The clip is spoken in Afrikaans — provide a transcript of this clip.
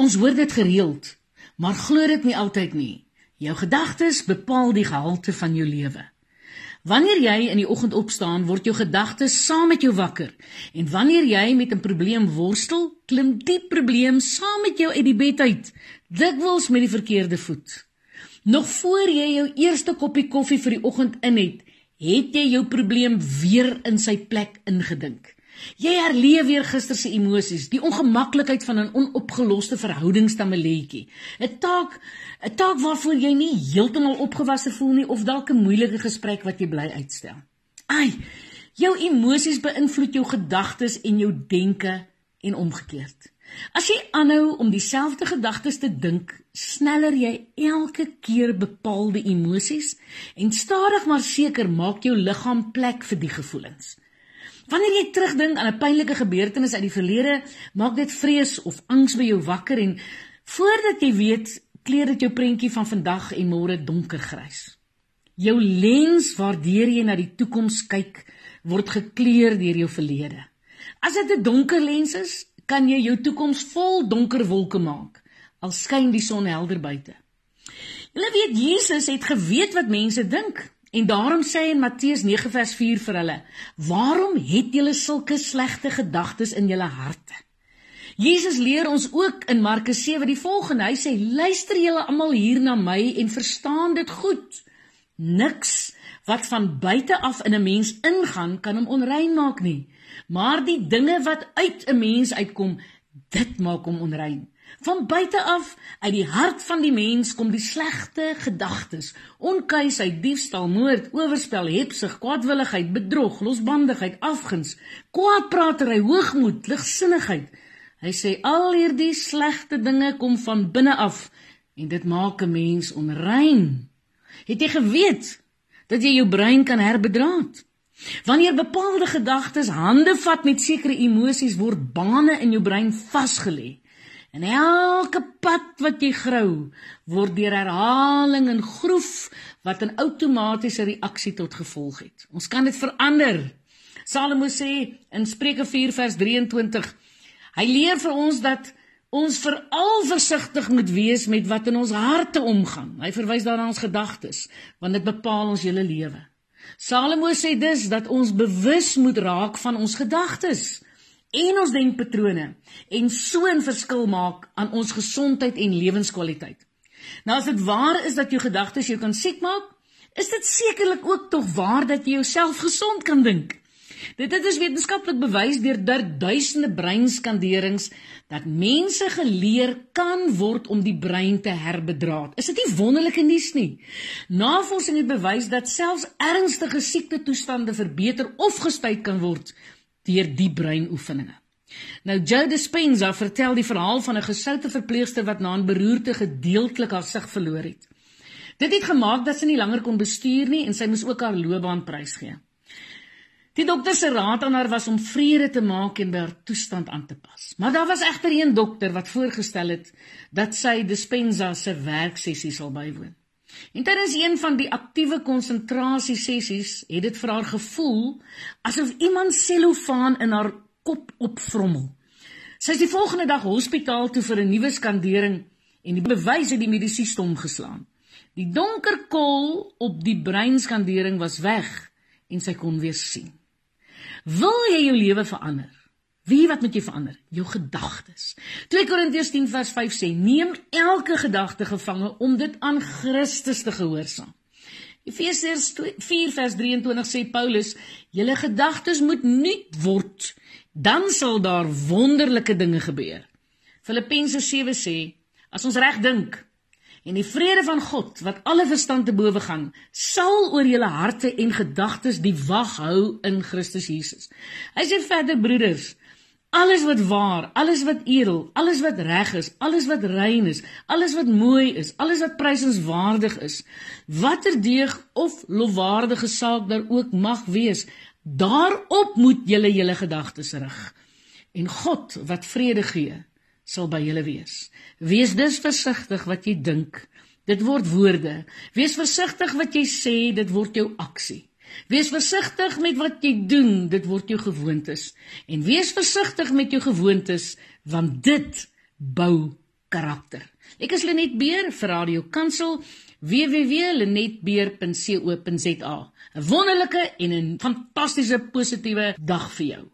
Ons hoor dit gereeld, maar glo dit nie altyd nie. Jou gedagtes bepaal die gehalte van jou lewe. Wanneer jy in die oggend opstaan, word jou gedagtes saam met jou wakker. En wanneer jy met 'n probleem worstel, klim die probleem saam met jou uit die bed uit, dikwels met die verkeerde voet. Nog voor jy jou eerste koppie koffie vir die oggend in het, het jy jou probleem weer in sy plek ingedink. Jy herleef weer gister se emosies, die ongemaklikheid van 'n onopgeloste verhoudingsstammeletjie. 'n Taak, 'n taak waarvoor jy nie heeltemal opgewasse voel nie of dalk 'n moeilike gesprek wat jy bly uitstel. Ai, jou emosies beïnvloed jou gedagtes en jou denke en omgekeerd. As jy aanhou om dieselfde gedagtes te dink, sneller jy elke keer bepaalde emosies en stadig maar seker maak jou liggaam plek vir die gevoelens. Wanneer jy terugdink aan 'n pynlike gebeurtenis uit die verlede, maak dit vrees of angs by jou wakker en voordat jy weet, kleur dit jou prentjie van vandag en môre donkergrys. Jou lens waardeur jy na die toekoms kyk, word gekleur deur jou verlede. As dit 'n donker lens is, kan jy jou toekoms vol donker wolke maak al skyn die son helder buite. Jy weet Jesus het geweet wat mense dink. En daarom sê hy in Matteus 9 vers 4 vir hulle: "Waarom het julle sulke slegte gedagtes in julle harte?" Jesus leer ons ook in Markus 7 die volgende. Hy sê: "Luister julle almal hier na my en verstaan dit goed. Niks wat van buite af in 'n mens ingaan kan hom onrein maak nie, maar die dinge wat uit 'n mens uitkom, dit maak hom onrein." Van buite af, uit die hart van die mens kom die slegte gedagtes: onkuisheid, diefstal, moord, oorspel, hebsug, kwaadwilligheid, bedrog, losbandigheid, afguns, kwaadpratery, hoogmoed, ligsinnigheid. Hy sê al hierdie slegte dinge kom van binne af en dit maak 'n mens onrein. Het jy geweet dat jy jou brein kan herbedraad? Wanneer bepaalde gedagtes hande vat met sekere emosies word bane in jou brein vasgelê. En elke pad wat jy grou, word deur herhaling en groef wat 'n outomatiese reaksie tot gevolg het. Ons kan dit verander. Salomo sê in Spreuke 4 vers 23, hy leer vir ons dat ons veral versigtig moet wees met wat in ons harte omgaan. Hy verwys daarna ons gedagtes, want dit bepaal ons hele lewe. Salomo sê dus dat ons bewus moet raak van ons gedagtes en ons denkpatrone en so 'n verskil maak aan ons gesondheid en lewenskwaliteit. Nou as dit waar is dat jou gedagtes jou kan siek maak, is dit sekerlik ook tog waar dat jy jouself gesond kan dink. Dit het is wetenskaplik bewys deur duisende breinskanderings dat mense geleer kan word om die brein te herbedraad. Is dit nie wonderlike nuus nie? Navorsing het bewys dat selfs ernstige siekte toestande verbeter of gestuit kan word deur die breinoefeninge. Nou Joe Dispenza vertel die verhaal van 'n gesoute verpleegster wat na 'n beroerte gedeeltelik haar sig verloor het. Dit het gemaak dat sy nie langer kon bestuur nie en sy moes ook haar loopbaan prysgee. Die dokter se raad aan haar was om vrede te maak en by haar toestand aan te pas. Maar daar was egter een dokter wat voorgestel het dat sy Dispenza se werksessie sal bywoon. En tydens een van die aktiewe konsentrasie sessies het dit vir haar gevoel asof iemand selofaan in haar kop opvrommel. Sy is die volgende dag hospitaal toe vir 'n nuwe skandering en die bewys het die medisy stom geslaan. Die donker kol op die breinskandering was weg en sy kon weer sien. Wil jy jou lewe verander? Wie wat moet jy verander? Jou gedagtes. 2 Korintiërs 10 vers 5 sê: "Neem elke gedagte gevange om dit aan Christus te gehoorsaam." Efesiërs 4 vers 23 sê Paulus: "Julle gedagtes moet nuut word, dan sal daar wonderlike dinge gebeur." Filippense 7 sê: "As ons reg dink en die vrede van God wat alle verstand te bowe gaan, sal oor julle harte en gedagtes die wag hou in Christus Jesus." Hy sê verder broeders, Alles wat waar, alles wat edel, alles wat reg is, alles wat rein is, alles wat mooi is, alles wat prysenswaardig is, watter deeg of lofwaardige saak daar ook mag wees, daarop moet julle julle gedagtes rig. En God wat vrede gee, sal by julle wees. Wees dus versigtig wat jy dink. Dit word woorde. Wees versigtig wat jy sê, dit word jou aksie. Wees versigtig met wat jy doen, dit word jou gewoontes. En wees versigtig met jou gewoontes, want dit bou karakter. Ek is Lenet Beer vir Radio Kansel www.lenetbeer.co.za. 'n Wonderlike en 'n fantastiese positiewe dag vir jou.